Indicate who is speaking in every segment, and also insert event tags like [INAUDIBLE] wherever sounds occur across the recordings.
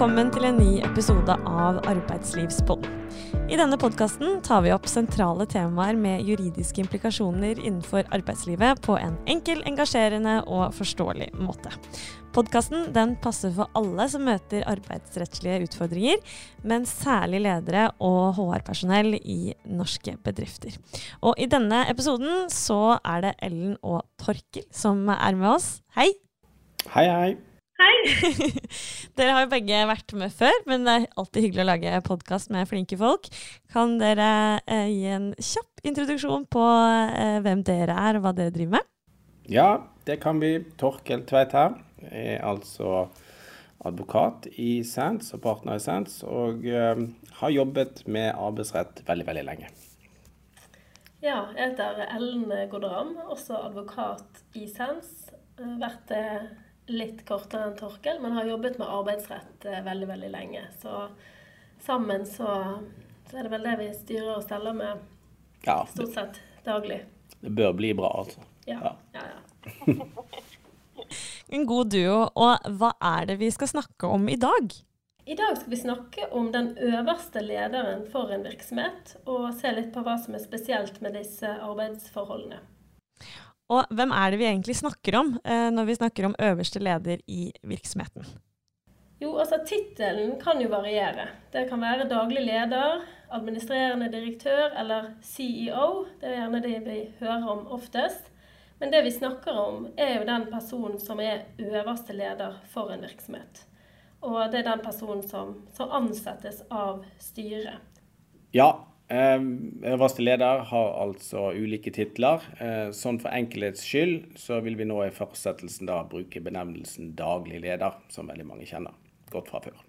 Speaker 1: velkommen til en ny episode av Arbeidslivspodden. I denne podkasten tar vi opp sentrale temaer med juridiske implikasjoner innenfor arbeidslivet på en enkel, engasjerende og forståelig måte. Podkasten passer for alle som møter arbeidsrettslige utfordringer, men særlig ledere og HR-personell i norske bedrifter. Og i denne episoden så er det Ellen og Torkel som er med oss. Hei!
Speaker 2: Hei, hei.
Speaker 3: Hei! [LAUGHS]
Speaker 1: dere har jo begge vært med før, men det er alltid hyggelig å lage podkast med flinke folk. Kan dere eh, gi en kjapp introduksjon på eh, hvem dere er, og hva dere driver med?
Speaker 2: Ja, det kan vi. Torkel Tveit her. Jeg er altså advokat i Sands og partner i Sands, og eh, har jobbet med arbeidsrett veldig, veldig lenge.
Speaker 3: Ja, jeg heter Ellen Godram, også advokat i Sands. Vært det litt kortere enn Torkel, men har jobbet med arbeidsrett eh, veldig, veldig lenge. Så sammen så, så er det vel det vi styrer og steller med ja, stort sett daglig.
Speaker 2: Det bør bli bra, altså.
Speaker 3: Ja. ja, ja.
Speaker 1: en god duo. Og hva er det vi skal snakke om i dag?
Speaker 3: I dag skal vi snakke om den øverste lederen for en virksomhet, og se litt på hva som er spesielt med disse arbeidsforholdene.
Speaker 1: Og hvem er det vi egentlig snakker om eh, når vi snakker om øverste leder i virksomheten?
Speaker 3: Jo, altså Tittelen kan jo variere. Det kan være daglig leder, administrerende direktør eller CEO. Det er gjerne det vi hører om oftest. Men det vi snakker om, er jo den personen som er øverste leder for en virksomhet. Og det er den personen som, som ansettes av styret.
Speaker 2: Ja, øverste leder har altså ulike titler. Eh, sånn for enkelhets skyld så vil vi nå i fortsettelsen da bruke benevnelsen daglig leder, som veldig mange kjenner godt fra før.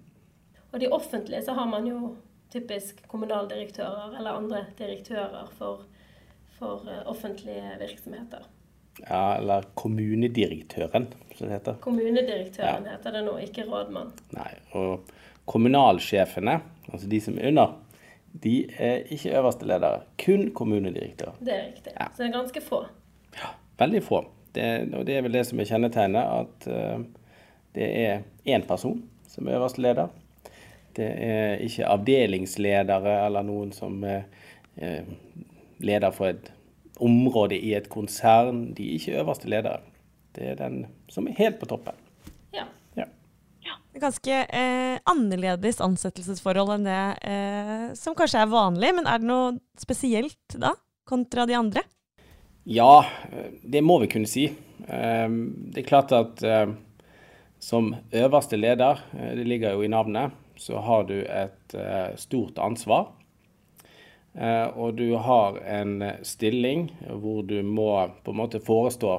Speaker 3: Og de offentlige så har man jo typisk kommunaldirektører eller andre direktører for, for eh, offentlige virksomheter.
Speaker 2: Ja, eller kommunedirektøren, som det heter.
Speaker 3: Kommunedirektøren ja. heter det nå, ikke rådmann.
Speaker 2: Nei, og kommunalsjefene, altså de som er under de er ikke øverste ledere, kun kommunedirektør.
Speaker 3: Det er riktig. Ja. Så det er ganske få.
Speaker 2: Ja, veldig få. Det, og det er vel det som er kjennetegnet, at uh, det er én person som er øverste leder. Det er ikke avdelingsledere eller noen som er uh, leder for et område i et konsern. De er ikke øverste ledere. Det er den som er helt på toppen
Speaker 1: ganske eh, annerledes ansettelsesforhold enn det eh, som kanskje er vanlig. Men er det noe spesielt da, kontra de andre?
Speaker 2: Ja, det må vi kunne si. Eh, det er klart at eh, som øverste leder, eh, det ligger jo i navnet, så har du et eh, stort ansvar. og du har en stilling hvor du må på en måte forestå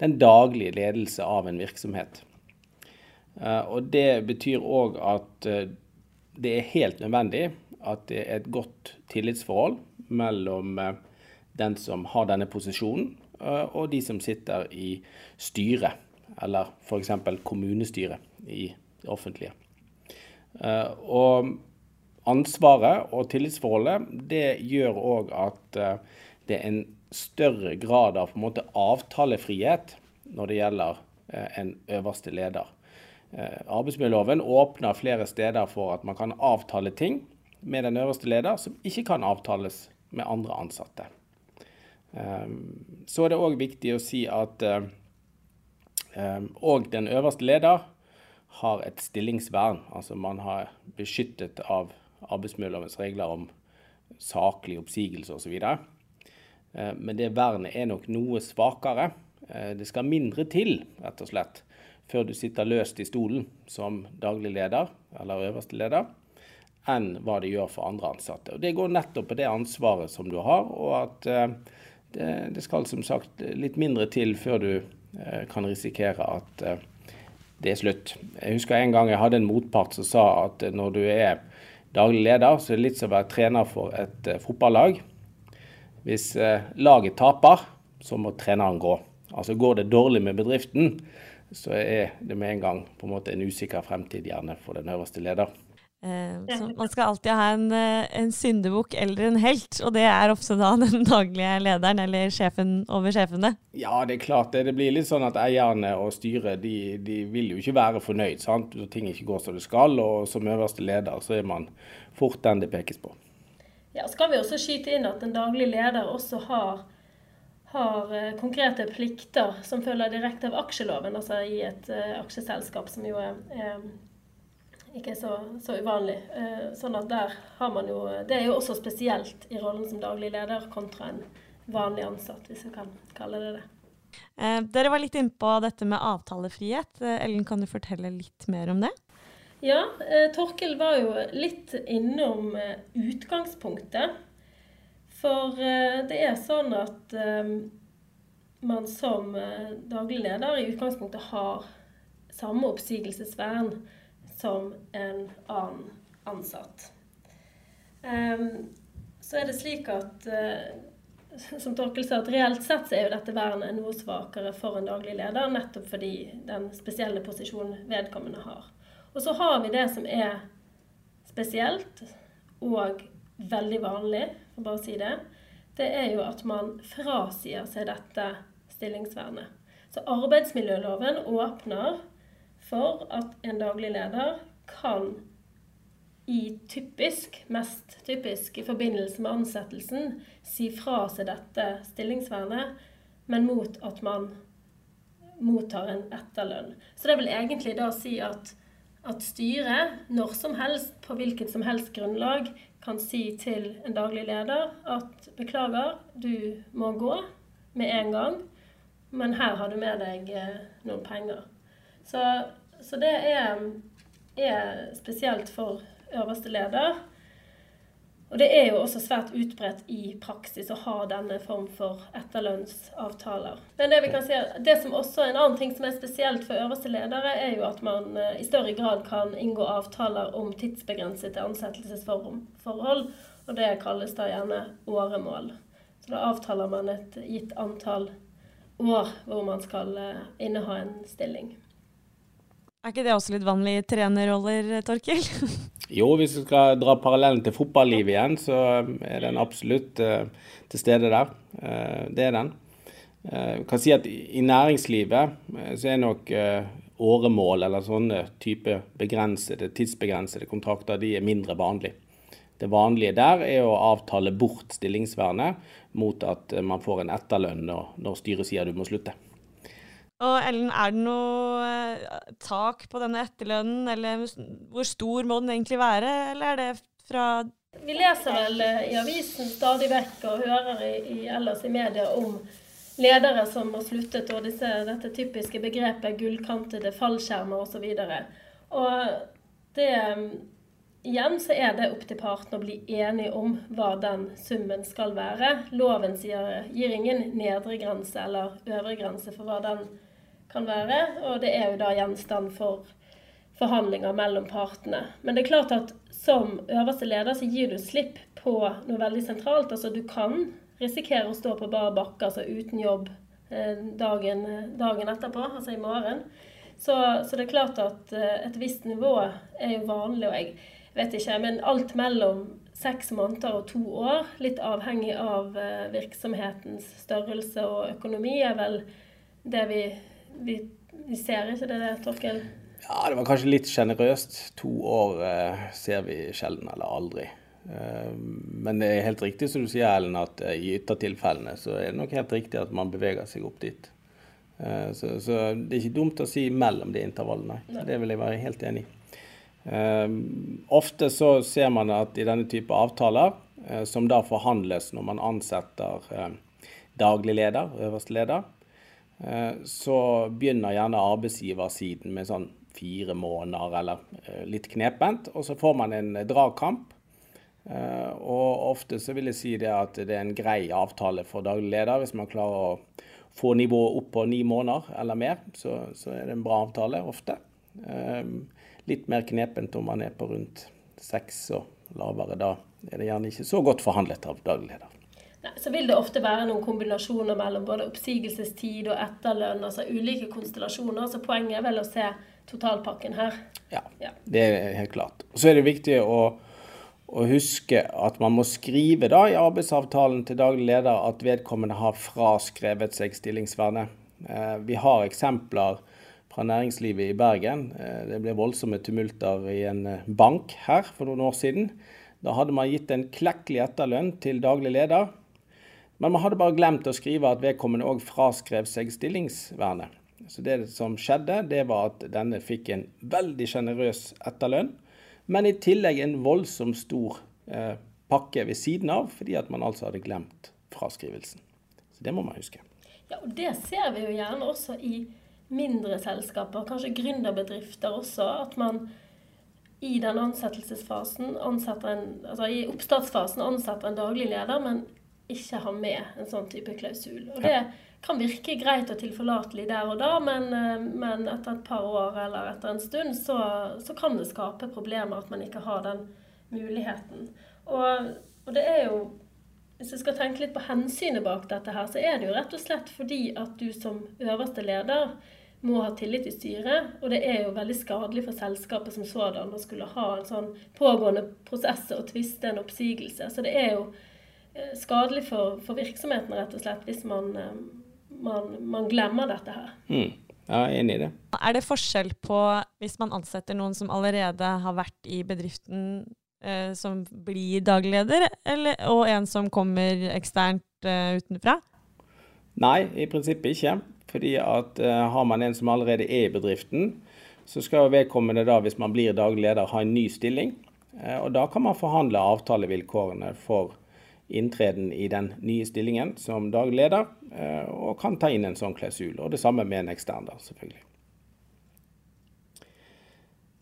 Speaker 2: den daglige ledelse av en virksomhet. Eh, og Det betyr òg at eh, det er helt nødvendig at det er et godt tillitsforhold mellom eh, den som har denne posisjonen, og de som sitter i styret, eller f.eks. kommunestyret i det offentlige. Og ansvaret og tillitsforholdet det gjør òg at det er en større grad av på en måte avtalefrihet når det gjelder en øverste leder. Eh, arbeidsmiljøloven åpner flere steder for at man kan avtale ting med den øverste leder som ikke kan avtales med andre ansatte. Eh, så er det òg viktig å si at òg eh, den øverste leder har et stillingsvern. Altså man har beskyttet av arbeidsmiljølovens regler om saklig oppsigelse osv. Men det vernet er nok noe svakere. Det skal mindre til, rett og slett, før du sitter løst i stolen som daglig leder eller øverste leder, enn hva det gjør for andre ansatte. Og Det går nettopp på det ansvaret som du har, og at eh, det, skal som sagt litt mindre til før du eh, kan risikere at eh, det er slutt. Jeg husker en gang jeg hadde en motpart som sa at når du er daglig leder, så er det litt som å være trener for et fotballag. Hvis laget taper, så må treneren gå. Altså Går det dårlig med bedriften, så er det med en gang på en måte en usikker fremtid gjerne for den øverste leder.
Speaker 1: Eh, så man skal alltid ha en, eh, en syndebukk eller en helt, og det er ofte da den [LAUGHS] daglige lederen eller sjefen over sjefene.
Speaker 2: Ja, det er klart det. Det blir litt sånn at eierne og styret de, de vil jo ikke være fornøyd sant? når ting ikke går som det skal. Og som øverste leder så er man fort den det pekes på.
Speaker 3: Ja, skal vi også skyte inn at en daglig leder også har, har uh, konkrete plikter som følger direkte av aksjeloven, altså i et uh, aksjeselskap som jo er, er ikke så, så uvanlig. Eh, sånn at der har man jo Det er jo også spesielt i rollen som daglig leder kontra en vanlig ansatt, hvis vi kan kalle det det.
Speaker 1: Eh, dere var litt innpå dette med avtalefrihet. Eh, Ellen, kan du fortelle litt mer om det?
Speaker 3: Ja, eh, Torkel var jo litt innom eh, utgangspunktet. For eh, det er sånn at man som daglig leder i utgangspunktet har samme oppsigelsesvern som en annen ansatt. Um, så er det slik at som Torkel sa, at reelt sett så er jo dette vernet noe svakere for en daglig leder, nettopp fordi den spesielle posisjonen vedkommende har. Og så har vi det som er spesielt og veldig vanlig, for bare si det. Det er jo at man frasier seg dette stillingsvernet. Så arbeidsmiljøloven åpner for at en daglig leder kan i typisk, mest typisk i forbindelse med ansettelsen, si fra seg dette stillingsvernet, men mot at man mottar en etterlønn. Så det vil egentlig da si at, at styret, når som helst, på hvilket som helst grunnlag, kan si til en daglig leder at beklager, du må gå med en gang, men her har du med deg eh, noen penger. Så så det er, er spesielt for øverste leder. Og det er jo også svært utbredt i praksis å ha denne form for etterlønnsavtaler. Men det vi kan si, det som også er en annen ting som er spesielt for øverste ledere, er jo at man eh, i større grad kan inngå avtaler om tidsbegrensede ansettelsesforhold. Og det kalles da gjerne åremål. Så da avtaler man et gitt antall år hvor man skal eh, inneha en stilling.
Speaker 1: Er ikke det også litt vanlig i trenerroller, Torkil? [LAUGHS]
Speaker 2: jo, hvis vi skal dra parallellen til fotballivet igjen, så er den absolutt uh, til stede der. Uh, det er den. Uh, kan si at I næringslivet så er nok åremål eller sånne type begrensede, tidsbegrensede kontrakter de er mindre vanlig. Det vanlige der er å avtale bort stillingsvernet mot at man får en etterlønn når, når styret sier du må slutte.
Speaker 1: Og Ellen, er det noe eh, tak på denne etterlønnen, eller hvor stor må den egentlig være, eller er det fra
Speaker 3: Vi leser vel eh, i avisen stadig vekk og hører i, i, ellers i media om ledere som har sluttet, og disse, dette typiske begrepet gullkantede fallskjermer osv. Og, og det Igjen så er det opp til partene å bli enige om hva den summen skal være. Loven sier, gir ingen nedre grense eller øvre grense for hva den kan være. Og det er jo da gjenstand for forhandlinger mellom partene. Men det er klart at som øverste leder så gir du slipp på noe veldig sentralt. Altså du kan risikere å stå på bar bakke, altså uten jobb eh, dagen, dagen etterpå, altså i morgen. Så, så, det er klart at eh, et visst nivå er jo vanlig. og jeg vet ikke, men alt mellom seks måneder og to år, litt avhengig av eh, virksomhetens størrelse og økonomi, er vel det vi vi, vi ser ikke det, der, Torkel?
Speaker 2: Ja, det var kanskje litt sjenerøst. To år eh, ser vi sjelden eller aldri. Eh, men det er helt riktig som du sier, Ellen, at eh, i yttertilfellene så er det nok helt riktig at man beveger seg opp dit. Eh, så, så, det er ikke dumt å si mellom de intervallene. Det vil jeg være helt enig i. Ofte så ser man at i denne type avtaler, som da forhandles når man ansetter daglig leder, øverste leder, så begynner gjerne arbeidsgiversiden med sånn fire måneder eller eh, litt knepent, og så får man en dragkamp. Eh, og ofte så vil jeg si det at det er en grei avtale for daglig leder. Hvis man klarer å få nivået opp på ni måneder eller mer, så, så er det en bra avtale ofte. Litt mer knepent om man er på rundt seks og lavere. Da er det gjerne ikke så godt forhandlet av daglig leder.
Speaker 3: Nei, så vil det ofte være noen kombinasjoner mellom både oppsigelsestid og etterlønn, altså ulike konstellasjoner. Så poenget er vel å se totalpakken her.
Speaker 2: Ja, ja. det er helt klart. Så er det viktig å, å, huske at man må skrive da i arbeidsavtalen til daglig leder at vedkommende har fraskrevet seg stillingsvernet. Eh, vi har eksempler fra næringslivet i Bergen. Eh, det ble voldsomme tumulter i en eh, bank her for noen år siden. Da hadde man gitt en klekkelig etterlønn til daglig leder. Men man hadde bare glemt å skrive at vedkommende òg fraskrev seg stillingsvernet. Så det som skjedde, det var at denne fikk en veldig sjenerøs etterlønn, men i tillegg en voldsomt stor eh, pakke ved siden av, fordi at man altså hadde glemt fraskrivelsen. Så det må man huske.
Speaker 3: Ja, og Det ser vi jo gjerne også i mindre selskaper, kanskje gründerbedrifter også. At man i den ansettelsesfasen, ansetter en, altså i oppstartsfasen ansetter en daglig leder, men ikke ha med en sånn type klausul. Og det kan virke greit og tilforlatelig der og da, men, eh, men etter et par år eller etter en stund så, så, kan det skape problemer at man ikke har den muligheten. Og, og det er jo hvis jeg skal tenke litt på hensynet bak dette, her, så er det jo rett og slett fordi at du som øverste leder må ha tillit i styret. Og det er jo veldig skadelig for selskapet som sådan å skulle ha en sånn pågående prosess og tviste en oppsigelse. Så det er jo skadelig for, for, virksomheten, rett og slett, hvis man, eh, man, man glemmer dette her.
Speaker 2: Mm. Ja, jeg er enig i det.
Speaker 1: Er det forskjell på hvis man ansetter noen som allerede har vært i bedriften eh, som blir dagleder, eller, og en som kommer eksternt eh, utenfra?
Speaker 2: Nei, i prinsippet ikke. Fordi at eh, har man en som allerede er i bedriften, så skal vedkommende da, hvis man blir daglig leder, ha en ny stilling. Eh, og da kan man forhandle avtalevilkårene for inntreden i den nye stillingen som daglig leder, eh, og kan ta inn en sånn klausul. Og det samme med en ekstern, da, selvfølgelig.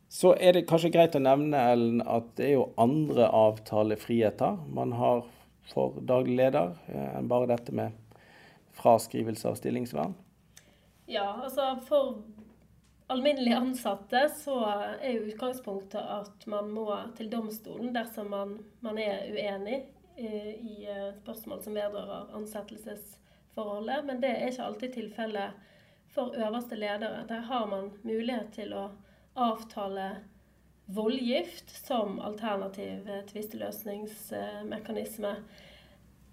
Speaker 2: Så er det kanskje greit å nevne Ellen, at det er jo andre avtalefriheter man har for daglig leder, eh, enn bare dette med fraskrivelse av stillingsvern.
Speaker 3: Ja, altså for alminnelige ansatte så er jo utgangspunktet at man må til domstolen dersom man, man er uenig i eh, spørsmål som vedrører ansettelsesforholdet. Men det er ikke alltid tilfellet for øverste ledere. Der har man mulighet til å avtale voldgift som alternativ tvisteløsningsmekanisme.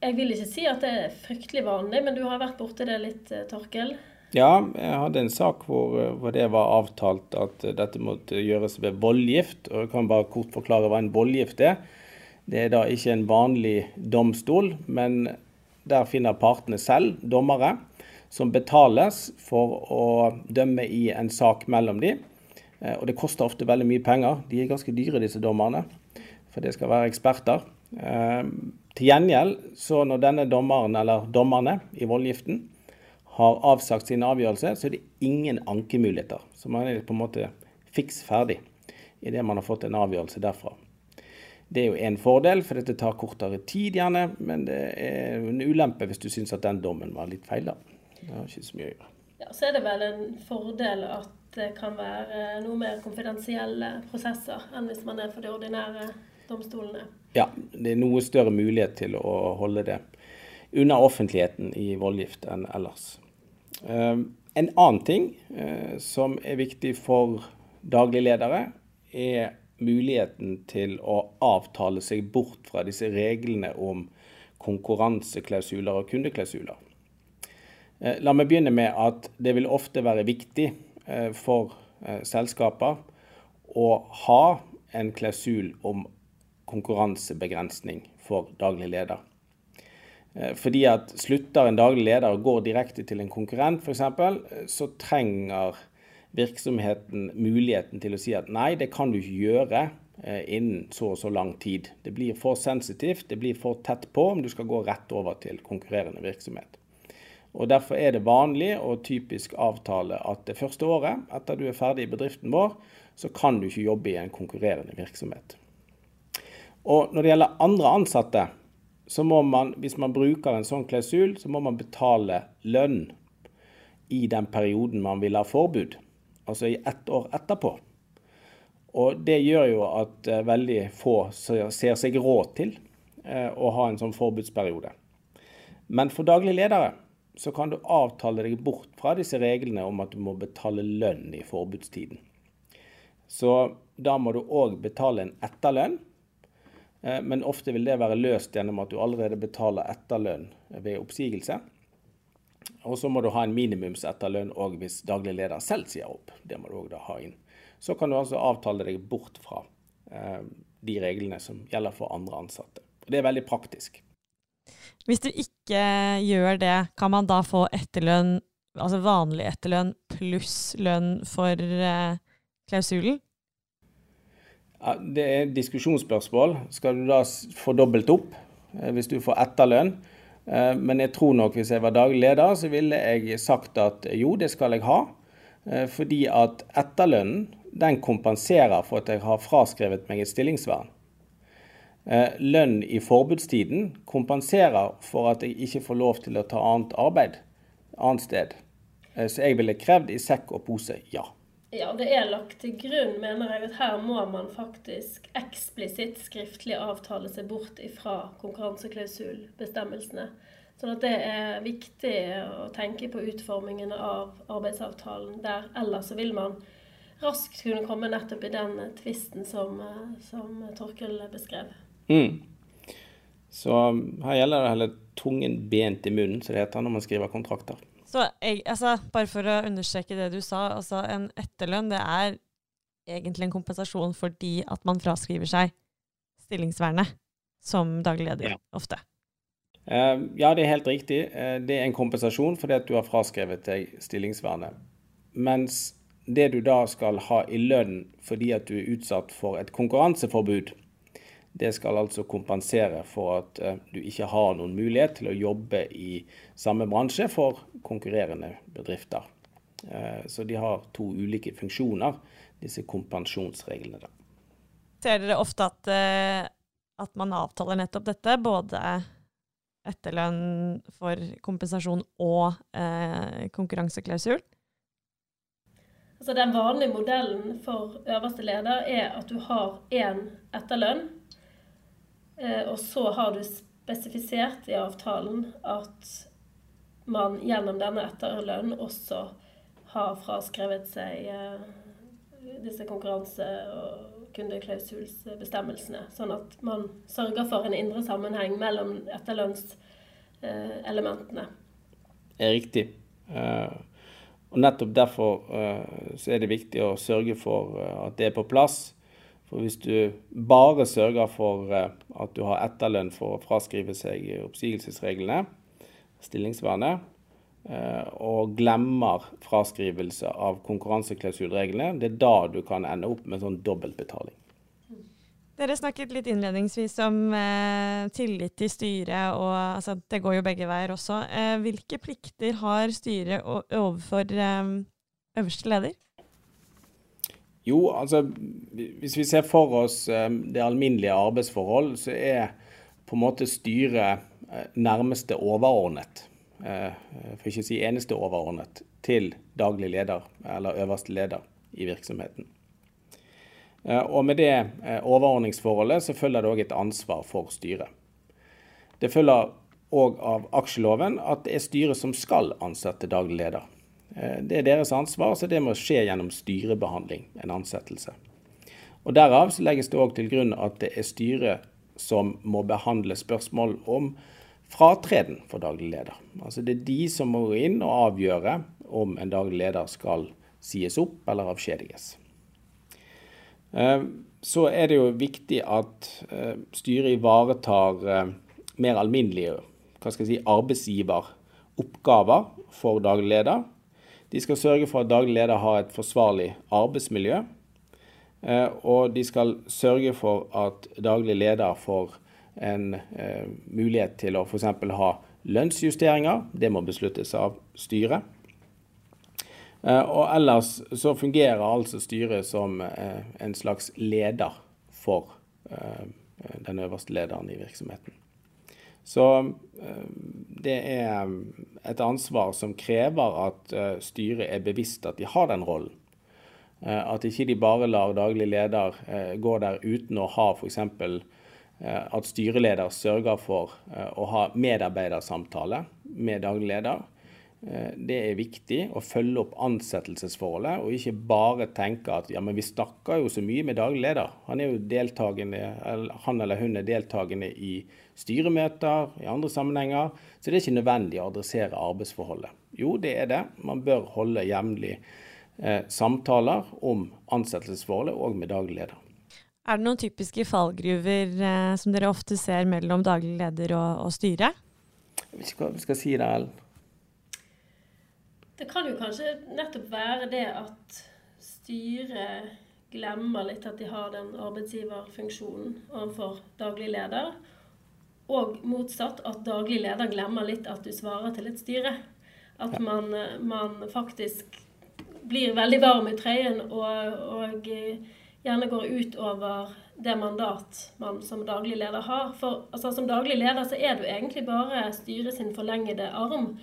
Speaker 3: Jeg vil ikke si at det er fryktelig vanlig, men du har vært borti det litt, eh, Torkel?
Speaker 2: Ja, jeg hadde en sak hvor, eh, hvor, det var avtalt at dette måtte gjøres ved voldgift. og Jeg kan bare kort forklare hva en voldgift er. Det er da ikke en vanlig domstol, men der finner partene selv dommere som betales for å dømme i en sak mellom de. Eh, og det koster ofte veldig mye penger. De er ganske dyre, disse dommerne, for det skal være eksperter. Eh, til gjengjeld, så når denne dommeren eller dommerne i voldgiften har avsagt sin avgjørelse, så er det ingen ankemuligheter. Så man er på en måte fiks ferdig idet man har fått en avgjørelse derfra. Det er jo en fordel, for dette tar kortere tid gjerne, men det er en ulempe hvis du syns at den dommen var litt feil. da. Det har ikke så mye å gjøre.
Speaker 3: Ja, Så er det vel en fordel at det kan være noe mer konfidensielle prosesser enn hvis man er for de ordinære domstolene.
Speaker 2: Ja, det er noe større mulighet til å holde det unna offentligheten i voldgift enn ellers. Ehm, en annen ting eh, som er viktig for dagligledere, er muligheten til å avtale seg bort fra disse reglene om konkurranseklausuler og kundeklausuler. Eh, la meg begynne med at det vil ofte være viktig eh, for eh, selskaper å ha en klausul om konkurransebegrensning for daglig leder. Fordi at slutter en daglig leder og går direkte til en konkurrent f.eks., så trenger virksomheten muligheten til å si at nei, det kan du ikke gjøre eh, innen så og så lang tid. Det blir for sensitivt, det blir for tett på om du skal gå rett over til konkurrerende virksomhet. Og Derfor er det vanlig og typisk avtale at det første året etter du er ferdig i bedriften vår, så kan du ikke jobbe i en konkurrerende virksomhet. Og Når det gjelder andre ansatte, så må man, hvis man bruker en sånn klausul, så må man betale lønn i den perioden man vil ha forbud altså i ett år etterpå. Og det gjør jo at eh, veldig få ser seg råd til eh, å ha en sånn forbudsperiode. Men for daglig ledere så kan du avtale deg bort fra disse reglene om at du må betale lønn i forbudstiden. Så da må du òg betale en etterlønn, eh, men ofte vil det være løst gjennom at du allerede betaler etterlønn ved oppsigelse. Og så må du ha en minimumsetterlønn òg hvis daglig leder selv sier opp. Det må du òg ha inn. Så kan du altså avtale deg bort fra eh, de reglene som gjelder for andre ansatte. Det er veldig praktisk.
Speaker 1: Hvis du ikke gjør det, kan man da få etterlønn, altså vanlig etterlønn pluss lønn for eh, klausulen?
Speaker 2: Ja, det er et diskusjonsspørsmål. Skal du da få dobbelt opp eh, hvis du får etterlønn? Eh, men jeg tror nok hvis jeg var daglig leder, så ville jeg sagt at jo, det skal jeg ha. Eh, fordi at etterlønnen den kompenserer for at jeg har fraskrevet meg et stillingsvern. Eh, lønn i forbudstiden kompenserer for at jeg ikke får lov til å ta annet arbeid annet sted. Så jeg ville krevd i sekk og pose ja.
Speaker 3: Ja, det er lagt til grunn, mener jeg, at her må man faktisk eksplisitt skriftlig avtale seg bort ifra konkurranseklausulbestemmelsene. Sånn at det er viktig å tenke på utformingen av arbeidsavtalen der. Ellers så vil man raskt kunne komme nettopp i den tvisten som, eh, som Torkel beskrev.
Speaker 2: Mm. Så um, her gjelder det heller tungen bent i munnen, som det heter når man skriver kontrakter.
Speaker 1: Så jeg, altså, Bare for å understreke det du sa. altså En etterlønn det er egentlig en kompensasjon fordi at man fraskriver seg stillingsvernet som daglig leder ja. ofte.
Speaker 2: Uh, ja, det er helt riktig. Uh, det er en kompensasjon fordi at du har fraskrevet deg stillingsvernet. Mens det du da skal ha i lønn fordi at du er utsatt for et konkurranseforbud, det skal altså kompensere for at eh, du ikke har noen mulighet til å jobbe i samme bransje for konkurrerende bedrifter. Eh, så de har to ulike funksjoner, disse kompensjonsreglene. Da.
Speaker 1: Ser dere ofte at, eh, at man avtaler nettopp dette, både etterlønn for kompensasjon og eh, konkurranseklausul?
Speaker 3: Altså Den vanlige modellen for øverste leder er at du har én etterlønn og så har du spesifisert i avtalen at man gjennom denne etterlønn også har fraskrevet seg eh, disse konkurranse- og kundeklausulsbestemmelsene. Sånn at man sørger for en indre sammenheng mellom etterlønnselementene.
Speaker 2: Det er riktig. Eh, og nettopp derfor er det viktig å sørge for at det er på plass. For hvis du bare sørger for eh, at du har etterlønn for å fraskrive seg oppsigelsesreglene, stillingsvernet, eh, og glemmer fraskrivelse av konkurranseklausulreglene, det er da du kan ende opp med sånn dobbeltbetaling.
Speaker 1: Dere snakket litt innledningsvis om eh, tillit til styret, og altså, det går jo begge veier også. Eh, hvilke plikter har styret overfor eh, øverste leder?
Speaker 2: Jo, altså hvis vi ser for oss eh, det alminnelige arbeidsforhold, så er på en måte styret eh, nærmeste overordnet, eh, for ikke å si eneste overordnet, til daglig leder eller øverste leder i virksomheten. Og med det overordningsforholdet så følger det òg et ansvar for styret. Det følger òg av aksjeloven at det er styret som skal ansette daglig leder. Eh, det er deres ansvar, så det må skje gjennom styrebehandling, en ansettelse. Og Derav så legges det òg til grunn at det er styret som må behandle spørsmål om fratreden for daglig leder. Altså Det er de som må inn og avgjøre om en daglig leder skal sies opp eller avskjediges. Eh, så er det jo viktig at eh, styret ivaretar mer alminnelige hva skal jeg si, arbeidsgiveroppgaver for daglig leder de skal sørge for at daglig leder har et forsvarlig arbeidsmiljø. Eh, og de skal sørge for at daglig leder får en eh, mulighet til å f.eks. ha lønnsjusteringer. Det må besluttes av styret. Eh, og ellers så fungerer altså styret som en slags leder for den øverste lederen i virksomheten. Så eh, det er eh, et ansvar som krever at eh, styret er bevisst at de har den rollen. At ikke de bare lar daglig leder gå der uten å ha f.eks. at styreleder sørger for å ha medarbeidersamtale med daglig leder. Det er viktig å følge opp ansettelsesforholdet, og ikke bare tenke at ja, men vi snakker jo så mye med daglig leder. Han, er jo deltagende, han eller hun er deltakende i styremøter, i andre sammenhenger. Så det er ikke nødvendig å adressere arbeidsforholdet. Jo, det er det. Man bør holde jevnlig eh, samtaler om ansettelsesforholdet og med daglig leder.
Speaker 1: Er det noen typiske fallgruver eh, som dere ofte ser mellom daglig leder og, og styre?
Speaker 2: Jeg vet ikke hva vi skal si der, Ellen.
Speaker 3: Det kan jo kanskje nettopp være det at styret glemmer litt at de har den arbeidsgiverfunksjonen overfor daglig leder. Og motsatt, at daglig leder glemmer litt at du svarer til et styre. At man, man faktisk blir veldig varm i trøyen og, og gjerne går ut over det mandat man som daglig leder har. For altså, som daglig leder så er du egentlig bare styret sin forlengede arm.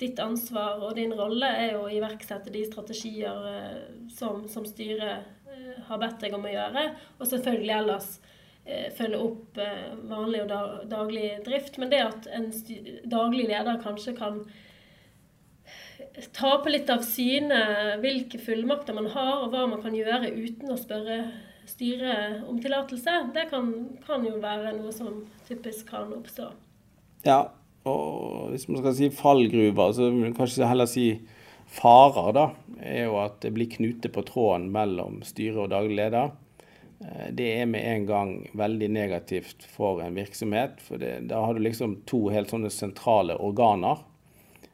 Speaker 3: Ditt ansvar og din rolle er å iverksette de strategier eh, som, som styret eh, har bedt deg om å gjøre, og selvfølgelig ellers eh, følge opp vanlig og daglig drift. Men det at en daglig leder kanskje kan tape litt av syne hvilke fullmakter man har, og hva man kan gjøre uten å spørre styret om tillatelse, det kan, kan, jo være noe som typisk kan oppstå.
Speaker 2: Ja, og hvis man skal si fallgruver, så vil man kanskje heller si farer, da. Er jo at det blir knute på tråden mellom styre og daglig leder. Eh, det er med en gang veldig negativt for en virksomhet. For det, da har du liksom to helt sånne sentrale organer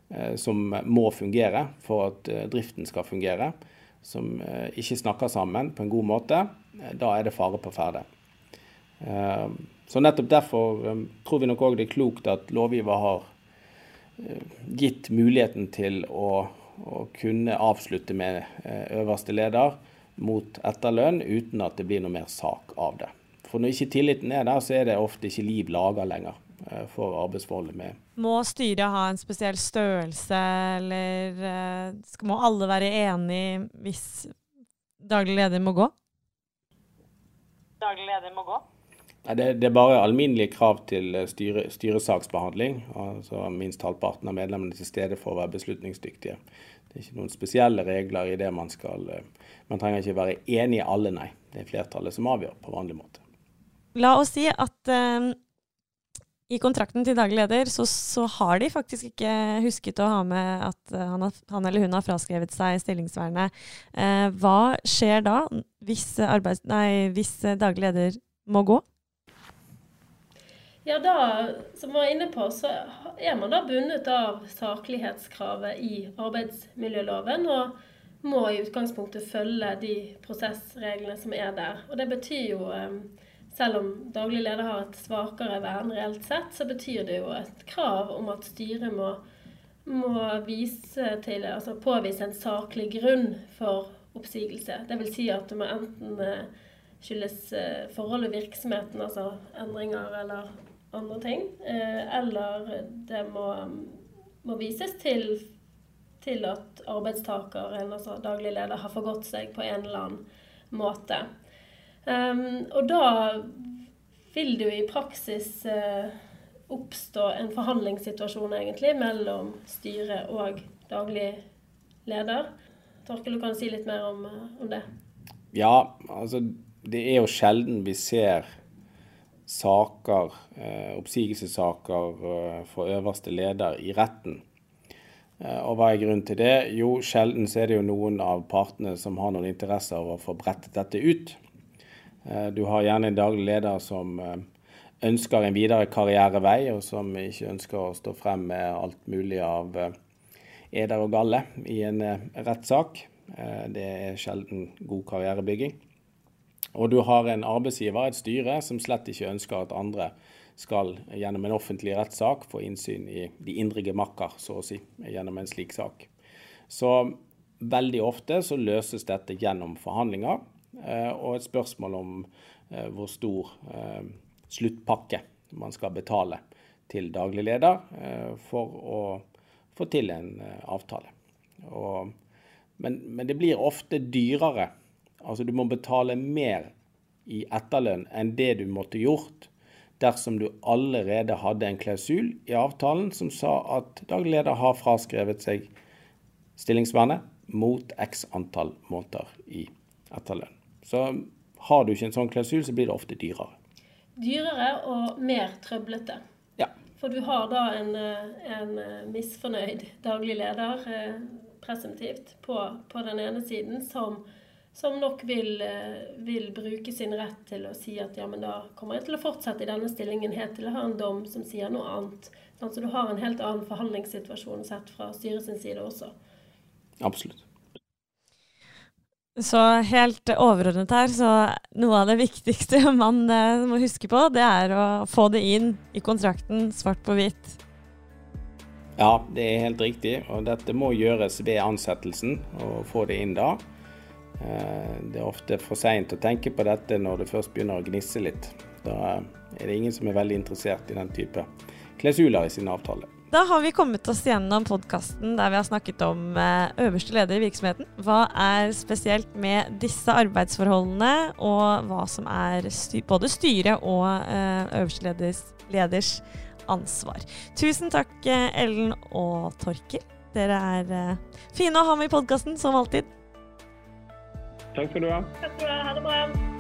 Speaker 2: Eh, som må fungere for at eh, driften skal fungere, som eh, ikke snakker sammen på en god måte, da er det fare på ferde. Så nettopp derfor tror vi nok òg det er klokt at lovgiver har gitt muligheten til å, å kunne avslutte med øverste leder mot etterlønn uten at det blir noe mer sak av det. For når ikke tilliten er der, så er det ofte ikke liv laga lenger. Eh, for arbeidsforholdet med.
Speaker 1: Må styret ha en spesiell størrelse, eller skal, må alle være enig hvis daglig leder må gå?
Speaker 4: Daglig leder må gå?
Speaker 2: Det, det, er bare alminnelige krav til eh, styre, styresaksbehandling. altså Minst halvparten av medlemmene til stede for å være beslutningsdyktige. Det er ikke noen spesielle regler i det man skal Man trenger ikke være enig i alle, nei. Det er flertallet som avgjør på vanlig måte.
Speaker 1: La oss si at uh, i kontrakten til daglig leder så, så, har de faktisk ikke husket å ha med at han, han eller hun har fraskrevet seg stillingsvernet. Uh, hva skjer da hvis, arbeids, nei, hvis daglig leder må gå?
Speaker 3: Ja, da, som vi var inne på, så er man da bundet av saklighetskravet i arbeidsmiljøloven. Og må i utgangspunktet følge de prosessreglene som er der. Og det betyr jo eh, selv om daglig leder har et svakere vern reelt sett, så betyr det jo et krav om at styret må, må vise til, altså påvise en saklig grunn for oppsigelse. Dvs. Si at det må enten eh, skyldes eh, forhold i virksomheten, altså endringer eller andre ting, eh, eller det må, må vises til, til at arbeidstakeren, altså daglig leder, har forgått seg på en eller annen måte. Um, og da vil det jo i praksis uh, oppstå en forhandlingssituasjon egentlig mellom styret og daglig leder. Torkel, du kan si litt mer om, eh, om det?
Speaker 2: Ja, altså det er jo sjelden vi ser saker, eh, oppsigelsessaker eh, for øverste leder i retten. Eh, og hva er grunnen til det? Jo, sjelden er det jo noen av partene som har noen interesse av å få brettet dette ut. Du har gjerne en daglig leder som ønsker en videre karrierevei, og som ikke ønsker å stå frem med alt mulig av eder og galle i en rettssak. Det er sjelden god karrierebygging. Og du har en arbeidsgiver, et styre, som slett ikke ønsker at andre skal gjennom en offentlig rettssak få innsyn i de indre gemakker, så å si, gjennom en slik sak. Så veldig ofte så løses dette gjennom forhandlinger. Eh, og et spørsmål om eh, hvor stor eh, sluttpakke man skal betale til daglig leder for å få til en avtale. Og, men, men, det blir ofte dyrere. Altså du må betale mer i etterlønn enn det du måtte gjort dersom du allerede hadde en klausul i avtalen som sa at daglig leder har fraskrevet seg stillingsvernet mot x antall måneder i etterlønn. Så har du ikke en sånn klausul, så blir det ofte dyrere.
Speaker 3: Dyrere og mer trøblete.
Speaker 2: Ja.
Speaker 3: For du har da en, en misfornøyd daglig leder, eh, presumptivt, på, på, den ene siden, som, som nok vil, eh, vil, bruke sin rett til å si at ja, men da kommer jeg til å fortsette i denne stillingen helt til jeg har en dom som sier noe annet. Så du har en helt annen forhandlingssituasjon sett fra styrets side også.
Speaker 2: Absolutt.
Speaker 1: Så helt overordnet her, så noe av det viktigste [LAUGHS] man eh, må huske på, det er å få det inn i kontrakten svart på hvitt.
Speaker 2: Ja, det er helt riktig. Og dette må gjøres ved ansettelsen, å få det inn da. Eh, det er ofte for seint å tenke på dette når det først begynner å gnisse litt. Da er det ingen som er veldig interessert i den type klausuler i sin avtale.
Speaker 1: Da har vi kommet oss gjennom podkasten der vi har snakket om eh, øverste leder i virksomheten. Hva er spesielt med disse arbeidsforholdene, og hva som er både styret og eh, øverste leders, leders, ansvar. Tusen takk, Ellen og Torkil. Dere er fine å ha med i podkasten, som alltid.
Speaker 2: Takk skal du ha.
Speaker 3: Takk skal du ha. Ha det bra.